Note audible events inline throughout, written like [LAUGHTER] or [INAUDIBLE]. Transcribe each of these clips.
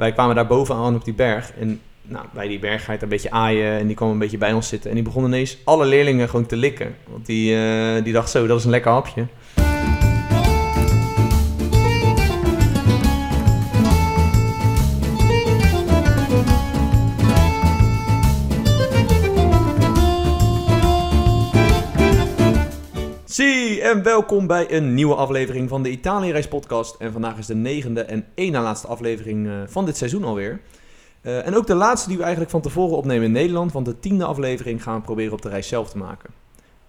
wij kwamen daar bovenaan op die berg. En nou, bij die berg ga je een beetje aaien. En die kwam een beetje bij ons zitten. En die begon ineens alle leerlingen gewoon te likken. Want die, eh, die dacht zo, dat is een lekker hapje. En welkom bij een nieuwe aflevering van de Italië-reis podcast. En vandaag is de negende en één na laatste aflevering eh, van dit seizoen alweer. Eh, en ook de laatste die we eigenlijk van tevoren opnemen in Nederland, want de tiende aflevering gaan we proberen op de reis zelf te maken.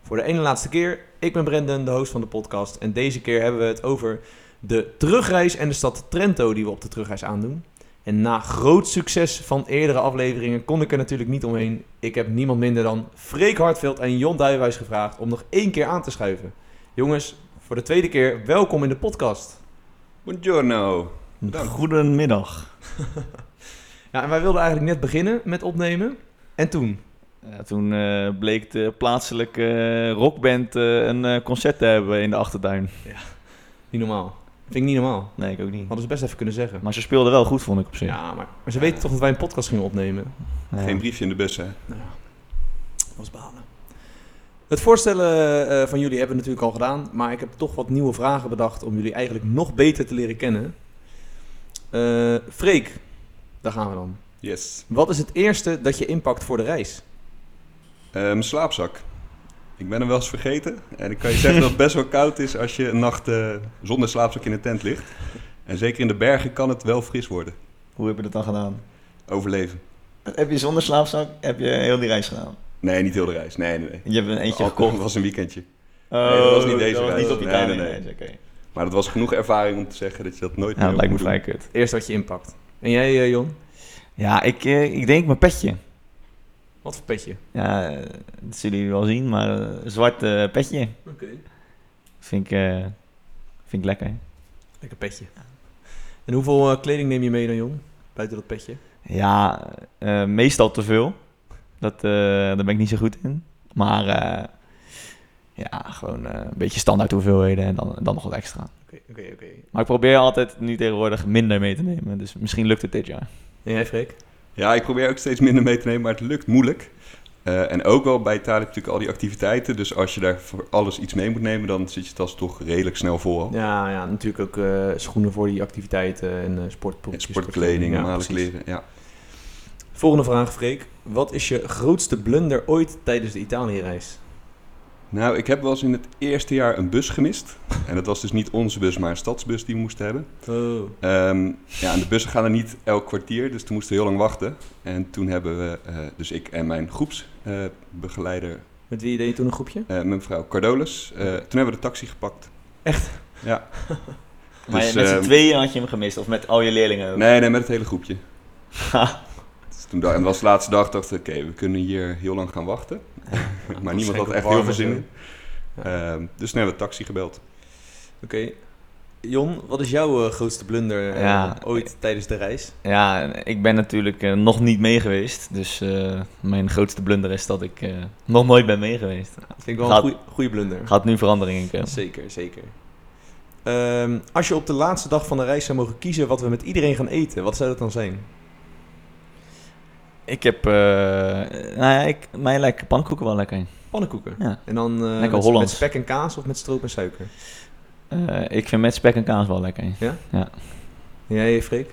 Voor de ene laatste keer, ik ben Brendan, de host van de podcast. En deze keer hebben we het over de terugreis en de stad Trento die we op de terugreis aandoen. En na groot succes van eerdere afleveringen kon ik er natuurlijk niet omheen. Ik heb niemand minder dan Freek Hartveld en Jon Duijhuis gevraagd om nog één keer aan te schuiven. Jongens, voor de tweede keer welkom in de podcast. Buongiorno. Bedankt. Goedemiddag. [LAUGHS] Ja, en wij wilden eigenlijk net beginnen met opnemen. En toen? Ja, toen eh, bleek de plaatselijke eh, rockband eh, een eh, concert te hebben in de achtertuin. Niet normaal. Vind ik niet normaal. Nee, ik ook niet. Hadden ze best even kunnen zeggen. Maar ze speelden wel goed, vond ik op zich. Ja, maar, maar ze weten toch dat wij een podcast gingen opnemen? Ja. Geen briefje in de bus, hè? Nou, dat was balen. Het voorstellen eh, van jullie hebben we natuurlijk al gedaan, maar ik heb toch wat nieuwe vragen bedacht om jullie eigenlijk nog beter te leren kennen. Eh Freek, daar gaan we dan. Yes. Wat is het eerste dat je inpakt voor de reis? Eh, mijn slaapzak. Ik ben hem wel eens vergeten. En ik kan je zeggen dat het best wel koud is als je een nacht eh, zonder slaapzak in de tent ligt. En zeker in de bergen kan het wel fris worden. Hoe heb je dat dan gedaan? Overleven. Heb je zonder slaapzak heb je heel die reis gedaan? Nee, niet heel de reis. Nee, nee, nee. Je hebt een eentje Oh, gekocht. Dat was een weekendje. Oh, Nee, dat was niet deze dat reis. niet op Nee, Italië. nee, nee. reis, oké. Maar dat was genoeg ervaring om te zeggen dat je dat nooit Ja, dat meer lijkt me vrij kut. Eerst wat je inpakt. En jij, eh, Jon? Ja, ik, eh, ik denk mijn petje. Wat voor petje? Ja, dat zullen jullie wel zien, maar eh, een zwart eh, petje Oké. vind ik, eh, vind ik lekker. Lekker petje. En hoeveel kleding neem je mee dan, Jon? Buiten dat petje? Ja, eh, meestal te veel. Dat, eh, daar ben ik niet zo goed in. Maar eh, ja, gewoon eh, een beetje standaard hoeveelheden en dan, dan nog wat extra. Oké, oké, oké. Maar ik probeer altijd nu tegenwoordig minder mee te nemen. Dus misschien lukt het dit jaar. En jij, Freek? Ja, ik probeer ook steeds minder mee te nemen, maar het lukt moeilijk. Eh, en ook wel bij je natuurlijk al die activiteiten. Dus als je daar voor alles iets mee moet nemen, dan zit je tas toch redelijk snel vol. Ja, ja natuurlijk ook eh, schoenen voor die activiteiten en eh En sportpotjes. sportkleding, Ja, normale kleren. Ja. Volgende vraag, Freek. Wat is je grootste blunder ooit tijdens de Italië-reis? Nou, ik heb wel eens in het eerste jaar een bus gemist. En dat was dus niet onze bus, maar een stadsbus die we moesten hebben. Oh. Ehm, ja, en de bussen gaan er niet elk kwartier, dus toen moesten we heel lang wachten. En toen hebben we, eh, dus ik en mijn groepsbegeleider, Met wie deed je toen een groepje? eh mevrouw Cardolis, eh, toen hebben we de taxi gepakt. Echt? Ja. [LAUGHS] Maar Dus, met z'n ehm, tweeën had je hem gemist, of met al je leerlingen ook? Nee, nee, met het hele groepje. Toen dacht, en dat was de laatste dag, dachten we, oké, we kunnen hier heel lang gaan wachten. [LAUGHS] maar niemand had echt heel veel zin in. Ehm, dus toen hebben we taxi gebeld. Oké. Jon, wat is jouw eh, grootste blunder eh, Ja. ooit tijdens de reis? Ja, ik ben natuurlijk eh, nog niet mee geweest. Dus eh, mijn grootste blunder is dat ik eh, nog nooit ben mee geweest. Dat vind ik wel Gaat- een goede blunder. Gaat nu verandering in komen. Zeker, zeker. Ehm, als je op de laatste dag van de reis zou mogen kiezen wat we met iedereen gaan eten, wat zou dat dan zijn? Ik heb, eh, nou ja, ik, mij lijken pannenkoeken wel lekker. Pannenkoeken. Ja. En dan eh, Lekker met, Hollands. met spek en kaas of met stroop en suiker? Eh, ik vind met spek en kaas wel lekker. En jij, Freek?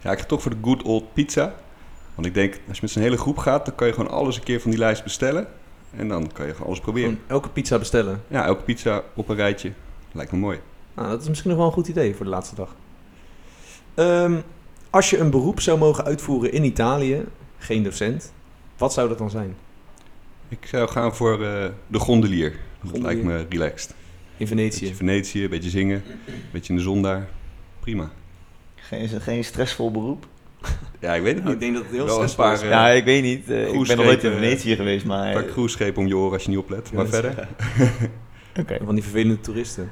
Ja, ik ga toch voor de good old pizza. Want ik denk, als je met z'n hele groep gaat, dan kan je gewoon alles een keer van die lijst bestellen. En dan kan je gewoon alles proberen. Gewoon elke pizza bestellen. Ja, elke pizza op een rijtje. Lijkt me mooi. Nou, dat is misschien nog wel een goed idee voor de laatste dag. Ehm, als je een beroep zou mogen uitvoeren in Italië, geen docent, wat zou dat dan zijn? Ik zou gaan voor eh, de gondelier. Dat lijkt me relaxed. In Beetje Venetië. Venetië, een beetje zingen, een beetje in de zon daar. Prima. Geen, geen stressvol beroep? Ja, ik weet het Nou, ik niet. denk dat het heel een stressvol paar, is. eh, ja, ik weet niet. eh, ik ben nog nooit in Venetië geweest, maar... Pak cruiseschepen om je oren als je niet oplet. Maar Ja, verder. [LAUGHS] Oké. Van die vervelende toeristen.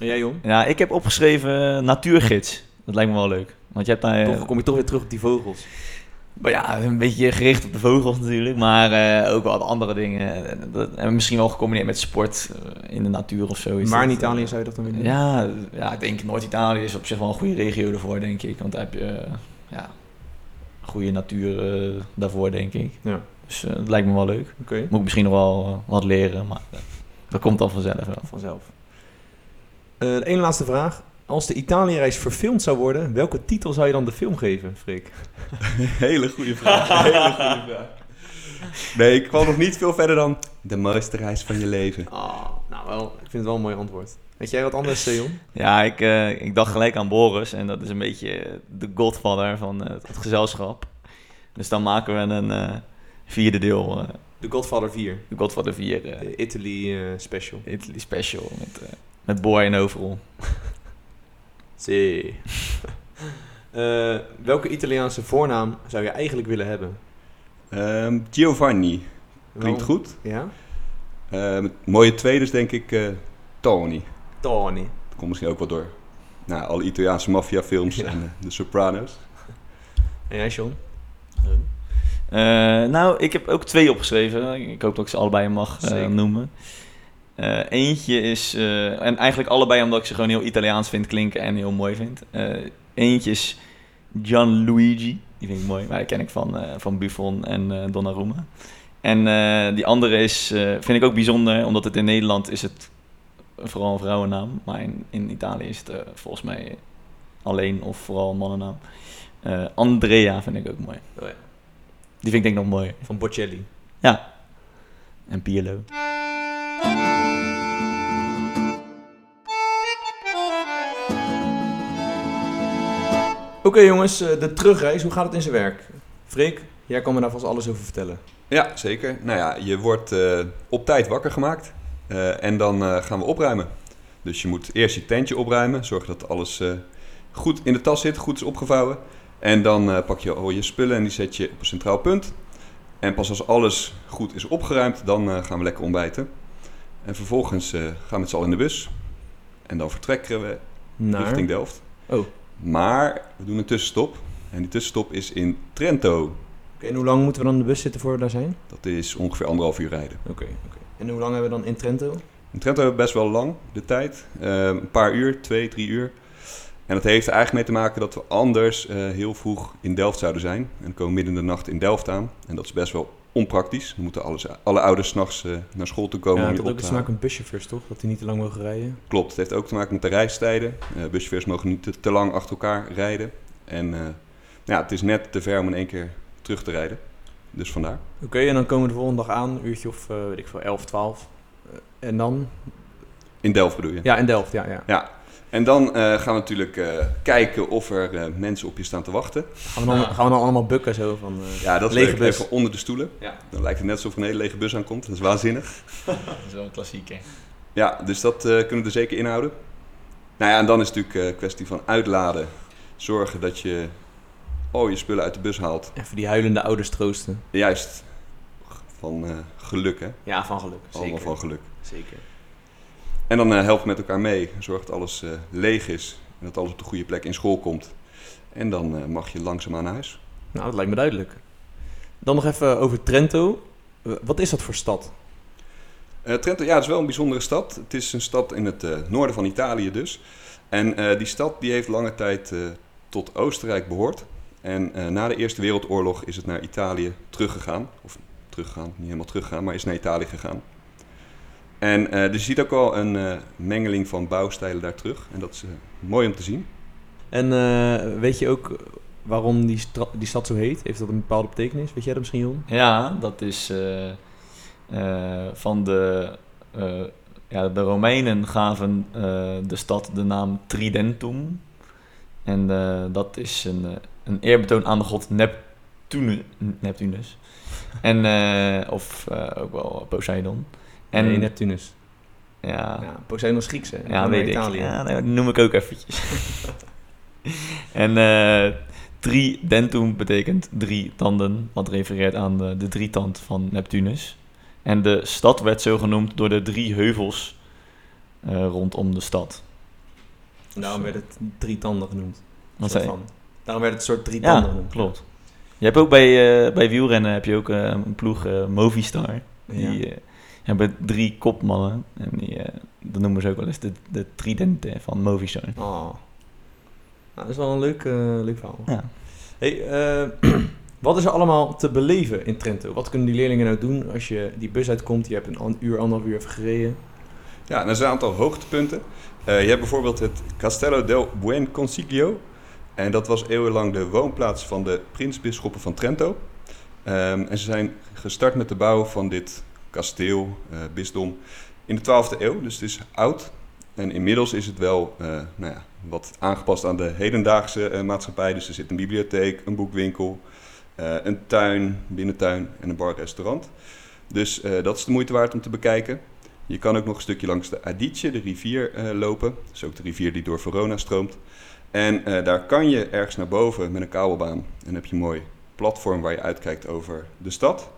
En jij, Jon? Ja, ik heb opgeschreven natuurgids. Dat lijkt me wel leuk. Want je hebt daar... Toch kom je toch weer terug op die vogels. Maar ja, een beetje gericht op de vogels natuurlijk, maar eh, ook wel wat andere dingen. En dat- En misschien wel gecombineerd met sport eh, in de natuur of zo. is Waar in dat, Italië eh, zou je dat dan willen doen? Ja, ja, ik denk Noord-Italië is op zich wel een goede regio ervoor, denk ik. Want daar heb je eh, ja, goede natuur eh, daarvoor, denk ik. Ja. Dus eh, dat lijkt me wel leuk. Oké, Moet ik misschien nog wel eh, wat leren, maar eh, dat komt dan vanzelf wel. vanzelf. Eh, de ene laatste vraag. Als de Italië-reis verfilmd zou worden, welke titel zou je dan de film geven, Freek? [LAUGHS] Hele goede vraag. Hele goede vraag. Nee, ik kwam nog niet veel verder dan de mooiste reis van je leven. Ah, nou wel, ik vind het wel een mooi antwoord. Weet jij wat anders, Seon? Ja, ik, eh, ik dacht gelijk aan Boris en dat is een beetje eh, de godfather van eh, het gezelschap. Dus dan maken we een eh, vierde deel, eh The Godfather 4. de Godfather 4, eh, De Italy eh, special. Italy Special met, eh met Boy en overal. Zee. [LAUGHS] Eh, welke Italiaanse voornaam zou je eigenlijk willen hebben? Ehm, Giovanni, klinkt goed. Ja? Ehm, het mooie tweede is denk ik eh, Tony. Tony. Dat komt misschien ook wel door nou, alle Italiaanse maffiafilms Ja. en eh, de Sopranos. En jij, John? Eh, nou, ik heb ook twee opgeschreven. Ik hoop dat ik ze allebei mag noemen. Eh, eentje is, eh, en eigenlijk allebei omdat ik ze gewoon heel Italiaans vind klinken en heel mooi vind. Eh, eentje is Gianluigi, die vind ik mooi, maar die ken ik van, van Buffon en Donnarumma. En die andere is, vind ik ook bijzonder, omdat het in Nederland is het vooral een vrouwennaam, maar in, in Italië is het volgens mij alleen of vooral een mannennaam. Andrea vind ik ook mooi. Oh ja. Die vind ik denk ik nog mooi. Van Bocelli. Ja. En Pirlo. Oké jongens, eh, de terugreis, hoe gaat het in zijn werk? Freek, jij kan me daar vast alles over vertellen. Ja, zeker. Nou ja, je wordt eh, op tijd wakker gemaakt eh, en dan gaan we opruimen. Dus je moet eerst je tentje opruimen, zorgen dat alles goed in de tas zit, goed is opgevouwen. En dan pak je al je spullen en die zet je op een centraal punt. En pas als alles goed is opgeruimd, dan gaan we lekker ontbijten. En vervolgens gaan we met z'n allen in de bus. En dan vertrekken we Naar... richting Delft. Oh. Oké, Maar we doen een tussenstop. En die tussenstop is in Trento. en hoe lang moeten we dan in de bus zitten voor we daar zijn? Dat is ongeveer anderhalf uur rijden. Oké, oké. En hoe lang hebben we dan in Trento? In Trento hebben we best wel lang de tijd. Eh, een paar uur, twee, drie uur. En dat heeft er eigenlijk mee te maken dat we anders eh, heel vroeg in Delft zouden zijn. En dan komen we midden in de nacht in Delft aan. En dat is best wel onpraktisch. Dan moeten alles, alle ouders s'nachts uh, naar school toe komen ja, om dat je ook te maken met buschauffeurs, toch? Dat die niet te lang mogen rijden. Klopt, het heeft ook te maken met de reistijden. Buschauffeurs mogen niet te, te lang achter elkaar rijden. En eh, ja, het is net te ver om in één keer terug te rijden. Dus vandaar. Oké, en dan komen we de volgende dag aan, een uurtje of, weet ik veel, 11, 12. Eh, en dan? In Delft bedoel je? Ja, in Delft, ja, ja. Ja. En dan eh, gaan we natuurlijk eh, kijken of er eh, mensen op je staan te wachten. Gaan we dan, gaan we dan allemaal bukken zo van... eh, Ja, dat Lege bus. Even onder de stoelen. Ja. Dan lijkt het net alsof er een hele lege bus aankomt. Dat is waanzinnig. [LAUGHS] Dat is wel een klassieker. Ja, dus dat eh, kunnen we er zeker inhouden. Nou ja, en dan is het natuurlijk een kwestie van uitladen. Zorgen dat je al je spullen uit de bus haalt. Even die huilende ouders troosten. Juist van eh, geluk, hè? Ja, van geluk. Allemaal Zeker. van geluk. Zeker. En dan eh, helpen we met elkaar mee. Zorg dat alles eh, leeg is. En dat alles op de goede plek in school komt. En dan eh, mag je langzaamaan naar huis. Nou, dat lijkt me duidelijk. Dan nog even over Trento. Wat is dat voor stad? Trento, ja, het is wel een bijzondere stad. Het is een stad in het noorden van Italië dus. En die stad die heeft lange tijd tot Oostenrijk behoord. En na de Eerste Wereldoorlog is het naar Italië teruggegaan. Of teruggegaan, niet helemaal teruggegaan, maar is naar Italië gegaan. En eh, dus je ziet ook al een eh, mengeling van bouwstijlen daar terug. En dat is eh, mooi om te zien. En eh, weet je ook waarom die, die stad zo heet? Heeft dat een bepaalde betekenis? Weet jij dat misschien, Jon? Ja, dat is eh, eh, van de... eh, ja, de Romeinen gaven eh, de stad de naam Tridentum. En eh, dat is een, eh, een eerbetoon aan de god Neptune, Neptunus. En, eh, of eh, ook wel Poseidon. En, nee, Neptunus. ja, Ja, Poseidon is Grieks, hè? Ja, weet Italië. ik. Ja, nee, die noem ik ook eventjes. [LAUGHS] en eh tridentum betekent drie tanden, wat refereert aan de, de drietand van Neptunus. En de stad werd zo genoemd door de drie heuvels eh, rondom de stad. En daarom werd het drie tanden genoemd. Wat Soort zei je? van. Daarom werd het een soort drie tanden Ja, genoemd. klopt. Je hebt ook bij, eh, bij wielrennen heb je ook een ploeg eh, Movistar. Die Ja. Hebben drie kopmannen. En die, eh, dat noemen ze ook wel eens de, de tridenten van Movistar. Oh. Nou, dat is wel een leuk, eh, leuk verhaal. Ja. Hey, eh, [CLEARS THROAT] wat is er allemaal te beleven in Trento? Wat kunnen die leerlingen nou doen als je die bus uitkomt? Je hebt een uur, anderhalf uur even gereden. Ja, er zijn een aantal hoogtepunten. Eh, je hebt bijvoorbeeld het Castello del Buen Consiglio. En dat was eeuwenlang de woonplaats van de prinsbisschoppen van Trento. Ehm, en ze zijn gestart met de bouw van dit kasteel, eh, bisdom, in de 12e eeuw. Dus het is oud. En inmiddels is het wel eh, nou ja, wat aangepast aan de hedendaagse eh, maatschappij. Dus er zit een bibliotheek, een boekwinkel, een tuin, binnentuin en een bar-restaurant. Dus dat is de moeite waard om te bekijken. Je kan ook nog een stukje langs de Adige, de rivier, lopen. Dat is ook de rivier die door Verona stroomt. En daar kan je ergens naar boven met een kabelbaan. En heb je een mooi platform waar je uitkijkt over de stad.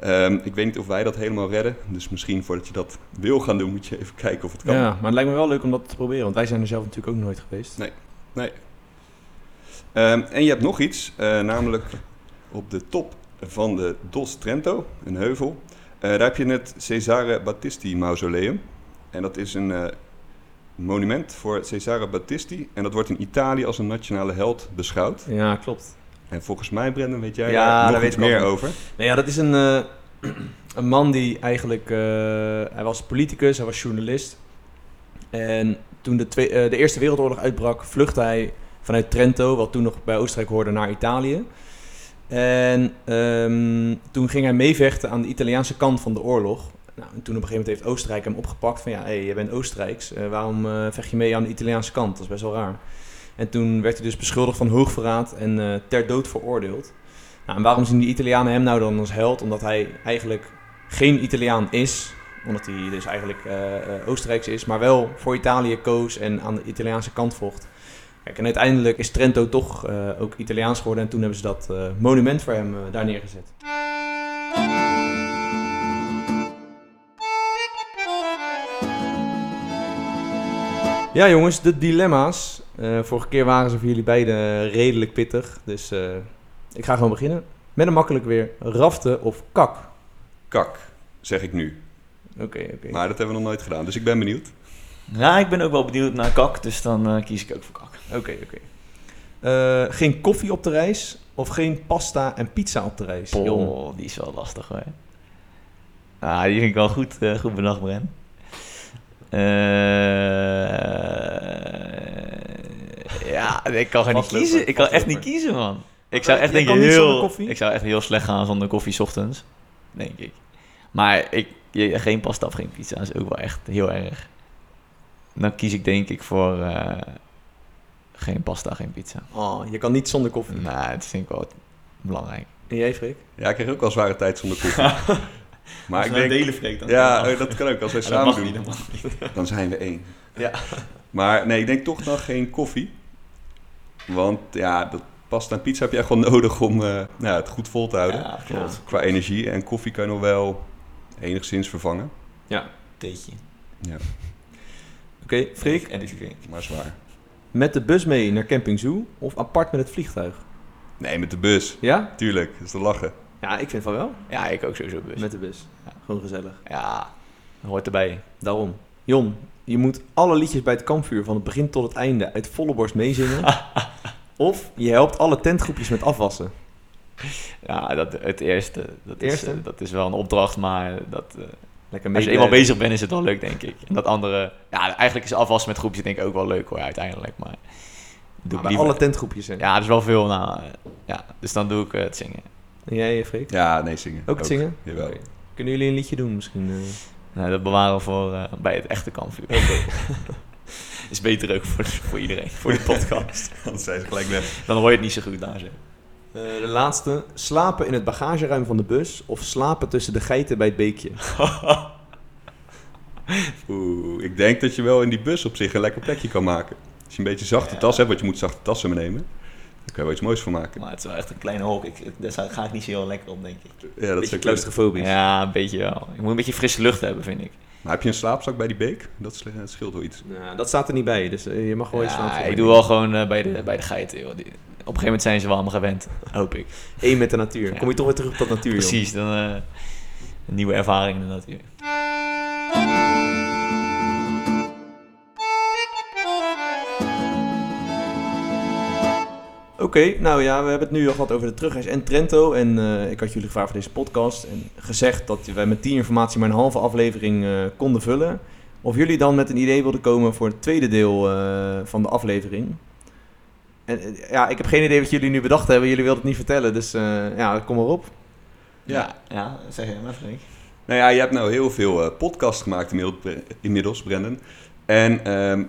Ehm, ik weet niet of wij dat helemaal redden. Dus misschien voordat je dat wil gaan doen, moet je even kijken of het kan. Ja, maar het lijkt me wel leuk om dat te proberen. Want wij zijn er zelf natuurlijk ook nooit geweest. Nee. Ehm, en je hebt nog iets, eh, namelijk op de top van de Dos Trento, een heuvel. eh, daar heb je het Cesare Battisti Mausoleum. En dat is een eh, monument voor Cesare Battisti. En dat wordt in Italië als een nationale held beschouwd. Ja, klopt. En volgens mij, Brendan, weet jij Ja, daar daar nog weet ik meer nog. over? Ja, dat is een, eh, [CLEARS THROAT] een man die eigenlijk... eh, hij was politicus, hij was journalist. En toen de, twee, eh, de Eerste Wereldoorlog uitbrak, vluchtte hij vanuit Trento, wat toen nog bij Oostenrijk hoorde, naar Italië. En ehm, toen ging hij meevechten aan de Italiaanse kant van de oorlog. Nou, en toen op een gegeven moment heeft Oostenrijk hem opgepakt van ja, hé, je bent Oostenrijks, waarom vecht je mee aan de Italiaanse kant? Dat is best wel raar. En toen werd hij dus beschuldigd van hoogverraad en eh, ter dood veroordeeld. Nou, en waarom zien die Italianen hem nou dan als held? Omdat hij eigenlijk geen Italiaan is, omdat hij dus eigenlijk eh, Oostenrijks is, maar wel voor Italië koos en aan de Italiaanse kant vocht. Kijk, en uiteindelijk is Trento toch ook Italiaans geworden en toen hebben ze dat monument voor hem daar neergezet. Ja jongens, de dilemma's. Eh, vorige keer waren ze voor jullie beiden redelijk pittig, dus eh, ik ga gewoon beginnen. Met een makkelijk weer, rafte of kak? Kak, zeg ik nu. Oké, oké. Maar dat hebben we nog nooit gedaan, dus ik ben benieuwd. Ja, ik ben ook wel benieuwd naar kak, dus dan eh, kies ik ook voor kak. Oké, oké. Eh, geen koffie op de reis of geen pasta en pizza op de reis? Oh, die is wel lastig hoor. Ah, die vind ik wel goed, eh, goed bedacht, Bren. Eh, ja, ik kan gewoon niet kiezen. Ik kan echt niet kiezen, man. Ik zou echt denk heel, koffie? ik zou echt heel slecht gaan zonder koffie 's ochtends, denk ik. Maar ik, geen pasta of geen pizza is ook wel echt heel erg. Dan kies ik denk ik voor eh, geen pasta, geen pizza. Oh, je kan niet zonder koffie. Nou, dat vind ik wel belangrijk. En jij, Freek? Ja, ik kreeg ook wel zware tijd zonder koffie. [LAUGHS] maar ik denk... delen vreekt dan. Ja, eh, dat kan ook. Als wij dat samen doen, niet, niet. dan zijn we één. Ja. Maar nee, ik denk toch nog geen koffie. Want ja, dat pasta en pizza heb je echt wel nodig om eh, nou, ja, het goed vol te houden. Ja, klopt. Ja. Qua energie. En koffie kan je nog wel enigszins vervangen. Theetje. Oké, Freek, En dit drink. Maar zwaar. met de bus mee naar Camping Zoo of apart met het vliegtuig? Nee, met de bus. Ja? Tuurlijk, dat is te lachen. Ja, ik vind van wel. Ja, ik ook sowieso bus. Met de bus. Ja. Gewoon gezellig. Ja, dat hoort erbij. Daarom. Jon, je moet alle liedjes bij het kampvuur van het begin tot het einde uit volle borst meezingen. [LAUGHS] of je helpt alle tentgroepjes met afwassen. Ja, dat, het eerste. Dat, Eerste? Is, eh, dat is wel een opdracht, maar dat, eh, Lekker als je eenmaal bezig bent is het wel leuk, denk ik. En dat andere... Ja, eigenlijk is afwassen met groepjes denk ik ook wel leuk hoor, uiteindelijk. Maar doe Maar ik bij liever... alle tentgroepjes. Hè? Ja, dat is wel veel. Nou, eh, ja, dus dan doe ik het zingen. En jij, Freek? Ja, nee, zingen. Ook het zingen? Jawel. Kunnen jullie een liedje doen misschien? Nou, dat bewaren we voor bij het echte kampvuur. [LAUGHS] is beter ook voor, voor iedereen, voor de podcast. [LAUGHS] Anders zijn ze gelijk weg. Dan hoor je het niet zo goed daar zo. Eh, de laatste. Slapen in het bagageruim van de bus of slapen tussen de geiten bij het beekje? [LAUGHS] Oeh, ik denk dat je wel in die bus op zich een lekker plekje kan maken. Als je een beetje zachte Ja. tas hebt, want je moet zachte tassen meenemen. Dan kan je wel iets moois van maken. Maar het is wel echt een kleine hok. Ik, daar ga ik niet zo heel lekker op, denk ik. Ja, dat Beetje zou kunnen. claustrofobisch. Ja, een beetje wel. Je moet een beetje frisse lucht hebben, vind ik. Maar heb je een slaapzak bij die beek? Dat scheelt wel iets. Nou, dat staat er niet bij, dus eh, je mag wel iets Ja, slapen. ik doe wel gewoon eh, bij, de, bij de geiten, joh. Die, gegeven moment zijn ze wel allemaal gewend, hoop ik. Eén met de natuur. Ja. Kom je toch weer terug op dat natuur, joh. Precies, dan eh, een nieuwe ervaring in de natuur. Oké, nou ja, we hebben het nu al gehad over de terugreis en Trento. En eh, ik had jullie gevraagd voor deze podcast. En gezegd dat wij met die informatie maar een halve aflevering eh, konden vullen. Of jullie dan met een idee wilden komen voor het tweede deel eh, van de aflevering. En ja, ik heb geen idee wat jullie nu bedacht hebben. Jullie wilden het niet vertellen, dus eh, ja, kom maar op. Ja. ja zeg je maar, Freek. Nou ja, je hebt nou heel veel eh, podcasts gemaakt inmiddels Brendan. En ehm,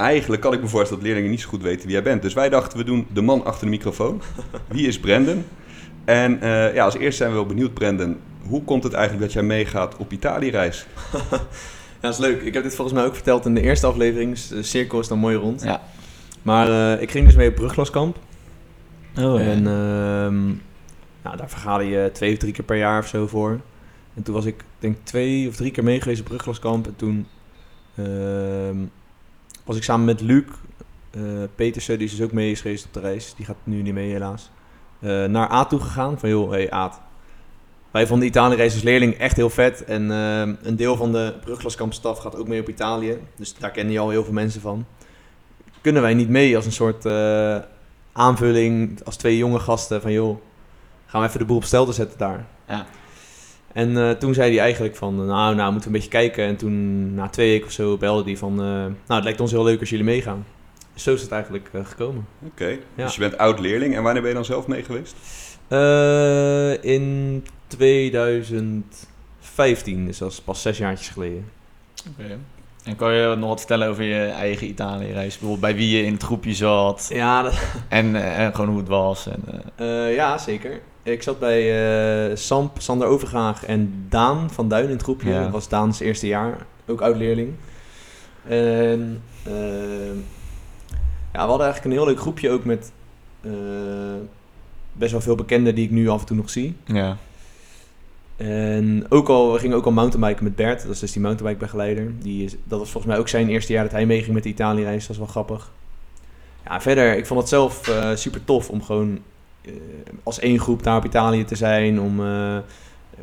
eigenlijk kan ik me voorstellen dat leerlingen niet zo goed weten wie jij bent. Dus wij dachten, we doen de man achter de microfoon. [LAUGHS] Wie is Brendan? En eh, ja, als eerste zijn we wel benieuwd, Brendan. Hoe komt het eigenlijk dat jij meegaat op Italië-reis? [LAUGHS] Ja, dat is leuk. Ik heb dit volgens mij ook verteld in de eerste aflevering. Dus de cirkel is dan mooi rond. Ja. Maar eh, ik ging dus mee op Bruglaskamp. Oh, En ehm, nou, daar vergaderde je twee of drie keer per jaar of zo voor. En toen was ik denk twee of drie keer mee geweest op Bruglaskamp. En toen ehm, was ik samen met Luc eh Petersen, die is dus ook mee geweest op de reis. Die gaat nu niet mee helaas. eh, naar Aad toe gegaan. Van joh, hey Aad. Wij vonden de Italië-reis als leerling echt heel vet. En ehm, een deel van de Bruglaskamp-staf gaat ook mee op Italië. Dus daar kennen je al heel veel mensen van. Kunnen wij niet mee als een soort eh, aanvulling als twee jonge gasten van joh, gaan we even de boel op stel te zetten daar. Ja. En eh, toen zei hij eigenlijk van, nou, nou, moeten we een beetje kijken. En toen, na twee weken of zo, belde hij van, eh, nou, het lijkt ons heel leuk als jullie meegaan. Zo is het eigenlijk eh, gekomen. Oké, Ja. dus je bent oud-leerling. En wanneer ben je dan zelf mee geweest? Eh, in 2015, dus dat is pas zes jaartjes geleden. Oké. En kan je nog wat vertellen over je eigen Italië-reis? Bijvoorbeeld bij wie je in het groepje zat Ja, dat, en, eh, en gewoon hoe het was. En, eh, eh, ja zeker. Ik zat bij eh, Samp, Sander Overgaag en Daan van Duin in het groepje. Ja. Dat was Daans eerste jaar, ook oud-leerling. En eh, ja, we hadden eigenlijk een heel leuk groepje ook met eh, best wel veel bekenden die ik nu af en toe nog zie. ja. En ook al, we gingen ook al mountainbiken met Bert, dat is dus die mountainbikebegeleider. Die is, dat was volgens mij ook zijn eerste jaar dat hij meeging met de Italië-reis, dat is wel grappig. Ja, verder, ik vond het zelf super tof om gewoon als één groep daar op Italië te zijn. Om, eh, eh,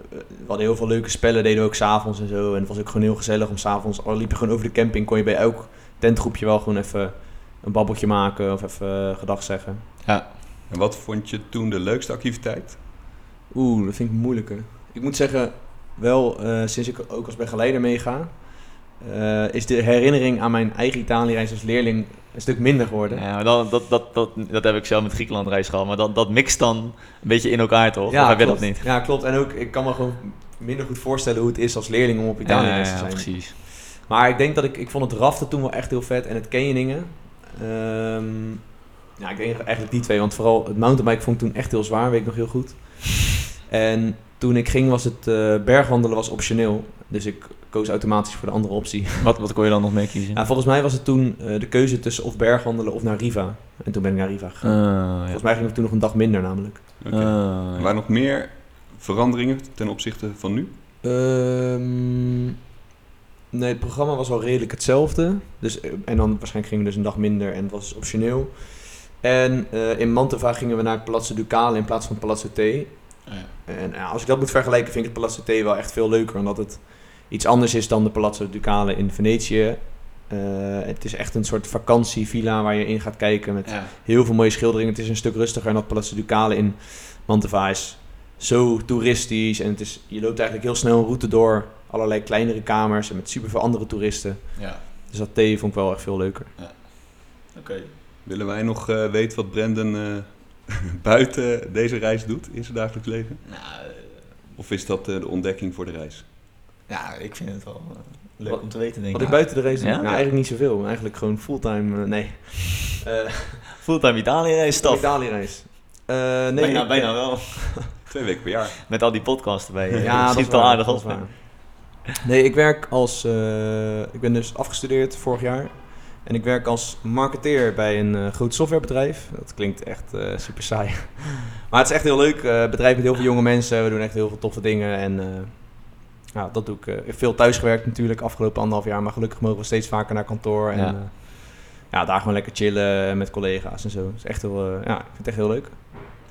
we hadden heel veel leuke spellen, deden we ook s'avonds en zo. En het was ook gewoon heel gezellig om s'avonds, al liep je gewoon over de camping, kon je bij elk tentgroepje wel gewoon even een babbeltje maken of even eh, gedag zeggen. ja. En wat vond je toen de leukste activiteit? Oeh, dat vind ik moeilijker. Ik moet zeggen, wel eh, sinds ik ook als begeleider meega, eh, is de herinnering aan mijn eigen Italië-reis als leerling een stuk minder geworden. Ja, dan, dat, dat, dat, dat heb ik zelf met Griekenland reis gehad. Maar dat, dat mixt dan een beetje in elkaar toch? Ja, heb je dat niet? Ja, klopt. En ook, ik kan me gewoon minder goed voorstellen hoe het is als leerling om op Italië-reis Ja, te ja, zijn. precies. Maar ik denk dat ik, ik vond het raften toen wel echt heel vet en het canyoningen. Ehm ja, ik denk eigenlijk die twee, want vooral het mountainbike vond ik toen echt heel zwaar, weet ik nog heel goed. [LAUGHS] En toen ik ging was het eh, bergwandelen was optioneel, dus ik koos automatisch voor de andere optie. [LAUGHS] Wat, wat kon je dan nog meer kiezen? Ja, volgens mij was het toen eh, de keuze tussen of bergwandelen of naar Riva. En toen ben ik naar Riva gegaan. Ah, ja. Volgens mij ging ik toen nog een dag minder namelijk. Oké. Ah, Er ja. waren nog meer veranderingen ten opzichte van nu? Ehm, nee, het programma was wel redelijk hetzelfde. Dus, eh, en dan waarschijnlijk gingen we dus een dag minder en het was optioneel. En eh, in Mantova gingen we naar het Palazzo Ducale in plaats van Palazzo T. Ah, ja. En ja, als ik dat moet vergelijken, vind ik het Palazzo T wel echt veel leuker. Omdat het iets anders is dan de Palazzo Ducale in Venetië. Eh, het is echt een soort vakantievilla waar je in gaat kijken met Ja. heel veel mooie schilderingen. Het is een stuk rustiger dan dat Palazzo Ducale in Mantova is zo toeristisch. En het is, je loopt eigenlijk heel snel een route door allerlei kleinere kamers en met super veel andere toeristen. ja. Dus dat thee vond ik wel echt veel leuker. Oké. Willen wij nog eh, weten wat Brandon eh, [LAUGHS] buiten deze reis doet in zijn dagelijks leven? Nou, Of is dat eh, de ontdekking voor de reis? Ja, ik vind het wel eh, leuk Wat- om te weten, denk Wat ik. ik buiten de race? Ja? Nou, eigenlijk niet zoveel. Eigenlijk gewoon fulltime, eh, nee. [LAUGHS] Eh Fulltime Italië-reis, staf. Italië-reis. Eh, nee, bijna, ik- bijna wel. [LAUGHS] Twee weken per jaar. Met al die podcasts erbij. Ja, [LAUGHS] dat is wel aardig dat waar. Nee, ik werk als... ik ben dus afgestudeerd vorig jaar. En ik werk als marketeer bij een groot softwarebedrijf. Dat klinkt echt super saai. maar het is echt heel leuk. bedrijf met heel veel jonge mensen. We doen echt heel veel toffe dingen. En ja, dat doe ik. eh, heb veel thuis gewerkt natuurlijk afgelopen anderhalf jaar. Maar gelukkig mogen we steeds vaker naar kantoor. En Ja. eh, ja, daar gewoon lekker chillen met collega's en zo. Dat is echt heel, eh, ja, ik vind het echt heel leuk.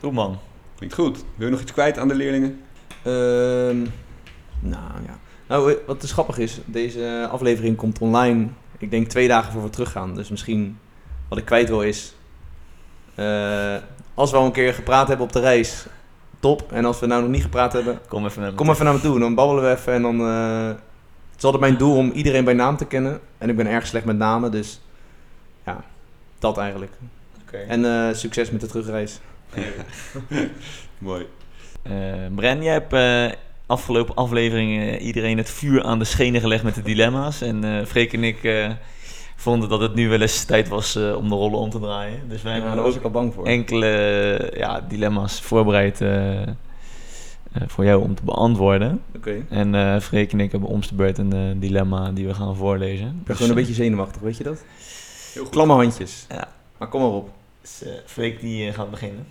Goed man. Klinkt goed. Wil je nog iets kwijt aan de leerlingen? Ehm, nou ja. Nou, wat dus grappig is, deze aflevering komt online, ik denk twee dagen voor we teruggaan. Dus misschien wat ik kwijt wil is, eh, als we al een keer gepraat hebben op de reis, top. En als we nou nog niet gepraat hebben, Kom even naar me kom even naar me toe. Dan babbelen we even en dan... eh, het is altijd mijn doel om iedereen bij naam te kennen. En ik ben erg slecht met namen, dus ja, dat eigenlijk. Oké. En eh, succes met de terugreis. [LAUGHS] Mooi. Eh, Bren, jij hebt eh, afgelopen afleveringen iedereen het vuur aan de schenen gelegd met de dilemma's. En eh Freek en ik eh, vonden dat het nu wel eens tijd was eh, om de rollen om te draaien. Dus wij Ja, hebben daar was ook ik al bang voor. enkele ja, dilemma's voorbereid eh, eh, voor jou om te beantwoorden. Oké. En eh Freek en ik hebben om de beurt een dilemma die we gaan voorlezen. Ik ben gewoon een beetje zenuwachtig, weet je dat? Heel goed. Klamme handjes. Ja. Maar kom maar op. Dus, Freek die gaat beginnen.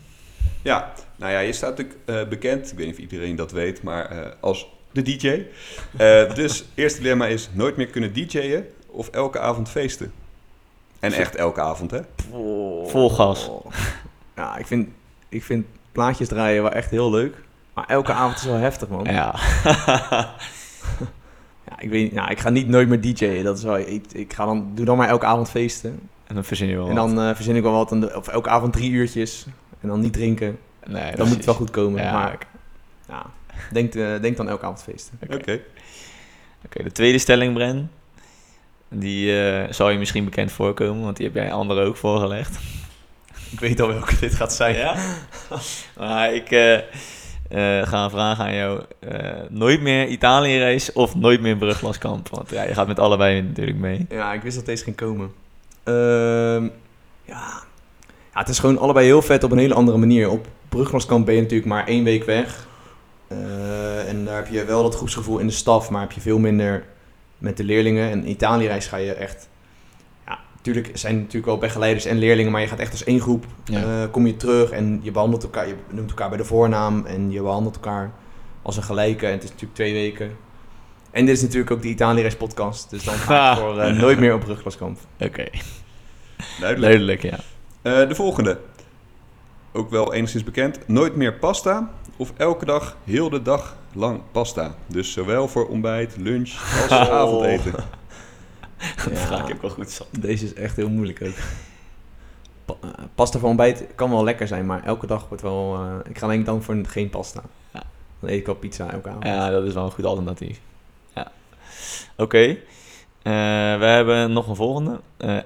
Ja, nou ja, je staat natuurlijk eh, bekend, ik weet niet of iedereen dat weet, maar eh, als de DJ. Eh, dus eerste dilemma is nooit meer kunnen DJ'en of elke avond feesten. En echt elke avond, hè? Vol gas. [LAUGHS] Ja, ik vind, ik vind plaatjes draaien wel echt heel leuk. Maar elke avond is wel heftig, man. Ja. [LAUGHS] Ja, ik, weet, niet- ja, ik ga niet nooit meer DJ'en. Dat is wel, ik, ik ga dan, doe dan maar elke avond feesten. en dan verzin je wel En dan eh, verzin ik wel wat. En de- of elke avond drie uurtjes. En dan niet drinken. Nee, Dan moet het wel goed komen. Ja, maar ja, denk, eh, denk dan elke avond feesten. Oké. Oké, de tweede stelling, Bren. Die eh, zal je misschien bekend voorkomen, want die heb jij anderen ook voorgelegd. [LAUGHS] Ik weet al welke dit gaat zijn. Ja? [LAUGHS] maar ik eh, eh, ga een vraag aan jou. Nooit meer Italië-reis of nooit meer Bruglaskamp? Want ja, je gaat met allebei natuurlijk mee. Ja, ik wist dat deze ging komen. Ehm, ja. ja, het is gewoon allebei heel vet op een hele andere manier. Op Bruglaskamp ben je natuurlijk maar één week weg. En daar heb je wel dat groepsgevoel in de staf, maar heb je veel minder met de leerlingen. En Italië-reis ga je echt... Ja, natuurlijk zijn natuurlijk wel begeleiders en leerlingen, maar je gaat echt als één groep. Ja. eh, kom je terug en je behandelt elkaar, je noemt elkaar bij de voornaam en je behandelt elkaar als een gelijke. En het is natuurlijk twee weken. En dit is natuurlijk ook de Italië-reis podcast, dus dan ga ik voor eh, nooit meer op Bruglaskamp. Oké, Duidelijk. duidelijk, ja. Eh, de volgende. Ook wel enigszins bekend. Nooit meer pasta of elke dag heel de dag lang pasta. Dus zowel voor ontbijt, lunch als Oh. avondeten. [LAUGHS] Dat vraag ik ook wel goed zat. Deze is echt heel moeilijk ook. Pa- eh, pasta voor ontbijt kan wel lekker zijn, maar elke dag wordt wel... eh, ik ga denk ik dan voor geen pasta. Ja. Dan eet ik wel pizza elke avond. Ja, dat is wel een goed alternatief. Ja. Oké, Eh, we hebben nog een volgende. Eh,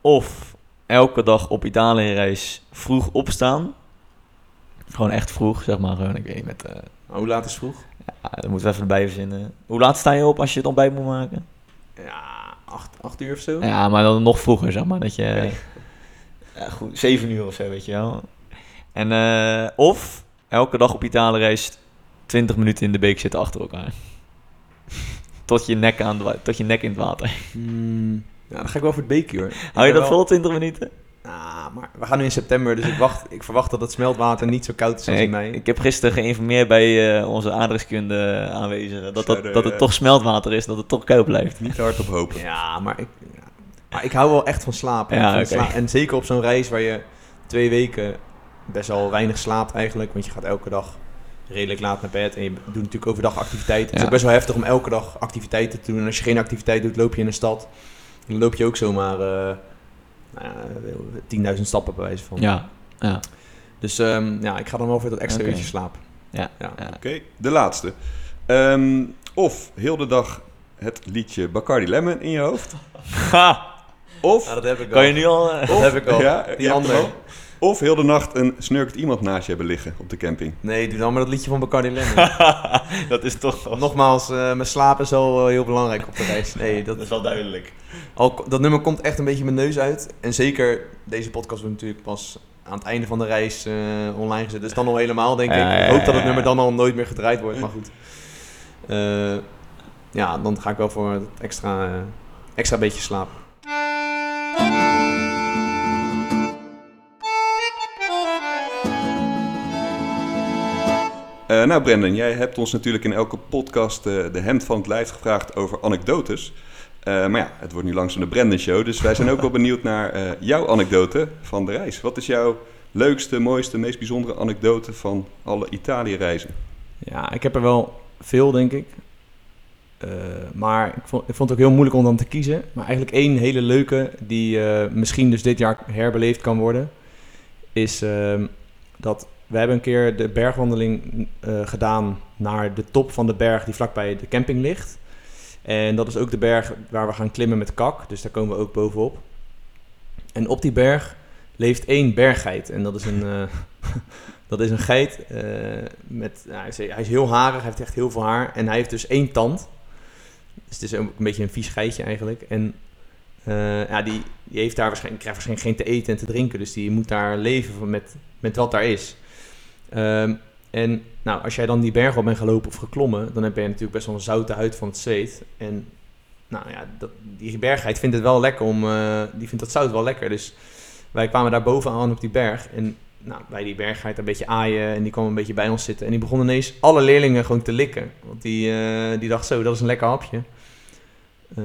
of elke dag op Italië-reis vroeg opstaan. Gewoon echt vroeg, zeg maar. Gewoon, ik weet niet, met... eh, hoe laat is vroeg? ja, dat moeten we even erbij verzinnen. Hoe laat sta je op als je het ontbijt moet maken? Ja, acht, acht uur of zo. Ja, maar dan nog vroeger, zeg maar. Dat je... Ja, goed, zeven uur of zo, weet je wel. En, eh, of elke dag op Italië-reis 20 minuten in de beek zitten achter elkaar. [LAUGHS] tot, je nek aan tot je nek in het water. Hmm, ja, dan ga ik wel voor het beekje hoor. Hou je dat wel- vol 20 minuten? Ah, maar we gaan nu in september, dus ik, wacht, ik verwacht dat het smeltwater niet zo koud is als in ik, mei. ik heb gisteren geïnformeerd bij eh, onze aardrijkskunde aanwezigen dat, dat, dat het eh, toch smeltwater is, dat het toch koud blijft. Niet hard op hopen. Ja, maar ik, ja. maar ik hou wel echt van slapen. Ja, Van oké. sla- En zeker op zo'n reis waar je twee weken best wel weinig slaapt eigenlijk. Want je gaat elke dag redelijk laat naar bed. En je doet natuurlijk overdag activiteiten. Het is ook best wel heftig om elke dag activiteiten te doen. En als je geen activiteit doet, loop je in een stad. Dan loop je ook zomaar eh, nou ja, 10.000 stappen bij wijze van. Ja, ja. Dus ehm, ja, ik ga dan wel voor dat extra Oké. uurtje slaap. Ja, Ja. ja. Oké, de laatste. Ehm, of heel de dag het liedje Bacardi Lemon in je hoofd. Ha! Of, dat heb ik Kan je nu al... eh, Dat heb ik al. Ja, Die andere. Of heel de nacht een snurkt iemand naast je hebben liggen op de camping. Nee, doe dan maar dat liedje van Bacardi Lemon. [LAUGHS] dat is toch wel, Nogmaals, eh, mijn slaap is wel eh, heel belangrijk op de reis. Nee, [LAUGHS] dat, dat is wel duidelijk. al, dat nummer komt echt een beetje mijn neus uit. En zeker, deze podcast wordt natuurlijk pas aan het einde van de reis eh, online gezet. Dus dan al helemaal, denk Ja, ik. ja, Ik hoop dat ja, het ja. nummer dan al nooit meer gedraaid wordt, maar goed. Eh, ja, dan ga ik wel voor het extra, eh, extra beetje slaap. Eh, nou Brendan, jij hebt ons natuurlijk in elke podcast eh, de hemd van het lijf gevraagd over anekdotes. Eh, maar ja, het wordt nu langzaam de Brandon Show. Dus wij zijn ook wel benieuwd naar jouw anekdote van de reis. Wat is jouw leukste, mooiste, meest bijzondere anekdote van alle Italië-reizen? Ja, ik heb er wel veel, denk ik. Maar ik vond, ik vond het ook heel moeilijk om dan te kiezen. Maar eigenlijk één hele leuke, die misschien dus dit jaar herbeleefd kan worden, is ehm, dat we hebben een keer de bergwandeling eh, gedaan naar de top van de berg die vlakbij de camping ligt. En dat is ook de berg waar we gaan klimmen met kak, dus daar komen we ook bovenop. En op die berg leeft één berggeit. En dat is een, eh, [LAUGHS] dat is een geit eh, met... nou, hij, is, hij is heel harig, hij heeft echt heel veel haar. En hij heeft dus één tand. Dus het is een beetje een vies geitje eigenlijk. En ja, die, die heeft daar waarschijnlijk, krijgt waarschijnlijk geen te eten en te drinken. Dus die moet daar leven met, met wat daar is. Ehm, en nou, als jij dan die berg op bent gelopen of geklommen... dan heb je natuurlijk best wel een zoute huid van het zweet. En nou ja, dat, die berggeit vindt het wel lekker om... eh, die vindt dat zout wel lekker. Dus wij kwamen daar bovenaan op die berg. En nou, bij die berggeit een beetje aaien. En die kwam een beetje bij ons zitten. En die begon ineens alle leerlingen gewoon te likken. Want die, eh, die dacht zo, dat is een lekker hapje. Eh,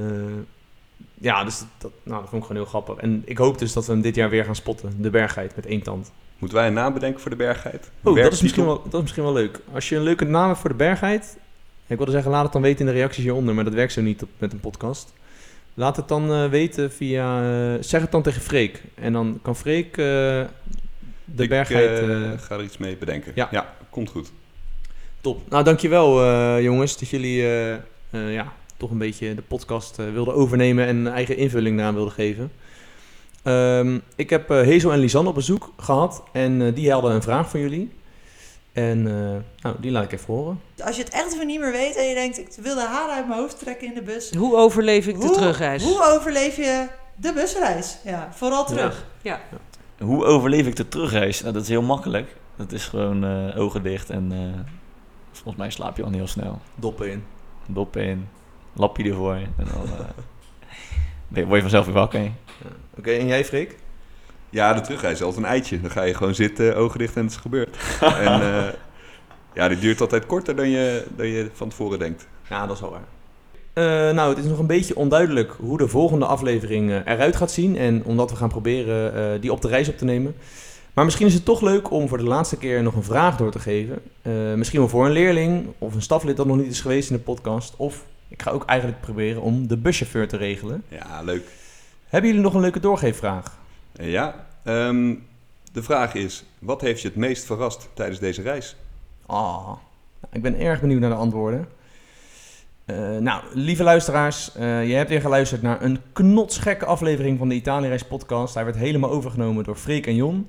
ja, dus dat, nou, dat vond ik gewoon heel grappig. En ik hoop dus dat we hem dit jaar weer gaan spotten. De berggeit met één tand. Moeten wij een naam bedenken voor de berggeit? Oh, dat is, misschien wel, dat is misschien wel leuk. Als je een leuke naam hebt voor de bergheid. Ik wilde zeggen, laat het dan weten in de reacties hieronder. Maar dat werkt zo niet op, met een podcast. Laat het dan eh, weten via... eh, zeg het dan tegen Freek. En dan kan Freek eh, de Ik bergheid... eh, ga er iets mee bedenken. Ja. ja komt goed. Top. Nou, dankjewel jongens dat jullie ja, toch een beetje de podcast wilden overnemen en een eigen invulling aan wilden geven. Ehm, ik heb eh Hazel en Lisanne op bezoek gehad en eh, die hadden een vraag voor jullie. En eh, nou, die laat ik even horen. Als je het echt even niet meer weet en je denkt, ik wil de haren uit mijn hoofd trekken in de bus. Hoe overleef ik de Hoe- terugreis? Hoe overleef je de busreis? Ja, vooral terug. Hoe overleef ik de terugreis? Nou, dat is heel makkelijk. Dat is gewoon eh, ogen dicht en eh, volgens mij slaap je al heel snel. Doppen in. Dop in, lapje ervoor en dan eh, [LAUGHS] word je vanzelf weer wakker. Oké, en jij Freek? Ja, de terugreis is altijd een eitje. Dan ga je gewoon zitten, ogen dicht en het is gebeurd. [LAUGHS] en eh, ja, die duurt altijd korter dan je, dan je van tevoren denkt. Ja, dat is wel waar. Eh, nou, het is nog een beetje onduidelijk hoe de volgende aflevering eh, eruit gaat zien. En omdat we gaan proberen die op de reis op te nemen. Maar misschien is het toch leuk om voor de laatste keer nog een vraag door te geven. Misschien wel voor een leerling of een staflid dat nog niet is geweest in de podcast. Of ik ga ook eigenlijk proberen om de buschauffeur te regelen. Ja, leuk. Hebben jullie nog een leuke doorgeefvraag? Ja, ehm, de vraag is, wat heeft je het meest verrast tijdens deze reis? Ah, ik ben erg benieuwd naar de antwoorden. Eh, nou, lieve luisteraars, eh, je hebt weer geluisterd naar een knotsgekke aflevering van de Italiëreis podcast. Hij werd helemaal overgenomen door Freek en Jon.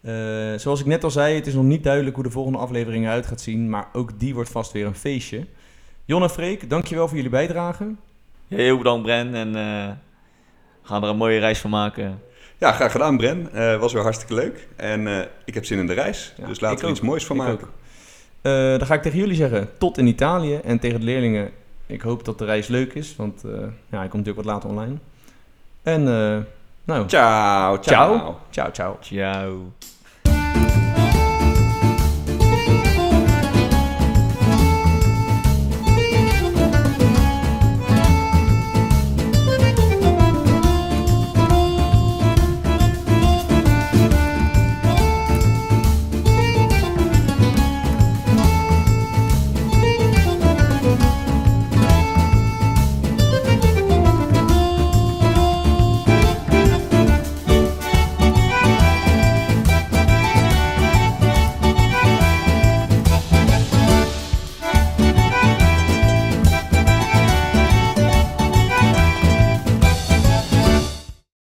Eh, zoals ik net al zei, het is nog niet duidelijk hoe de volgende aflevering eruit gaat zien, maar ook die wordt vast weer een feestje. Jon en Freek, dankjewel voor jullie bijdrage. Heel bedankt Bren en eh, gaan er een mooie reis van maken. Ja, graag gedaan Bren. Eh was weer hartstikke leuk. En eh, ik heb zin in de reis. Ja, dus laten we er iets moois van Ik maken. Eh, dan ga ik tegen jullie zeggen, tot in Italië. En tegen de leerlingen, ik hoop dat de reis leuk is, want ja, hij komt natuurlijk wat later online. En, nou, Ciao, ciao. ciao. Ciao, ciao. Ciao.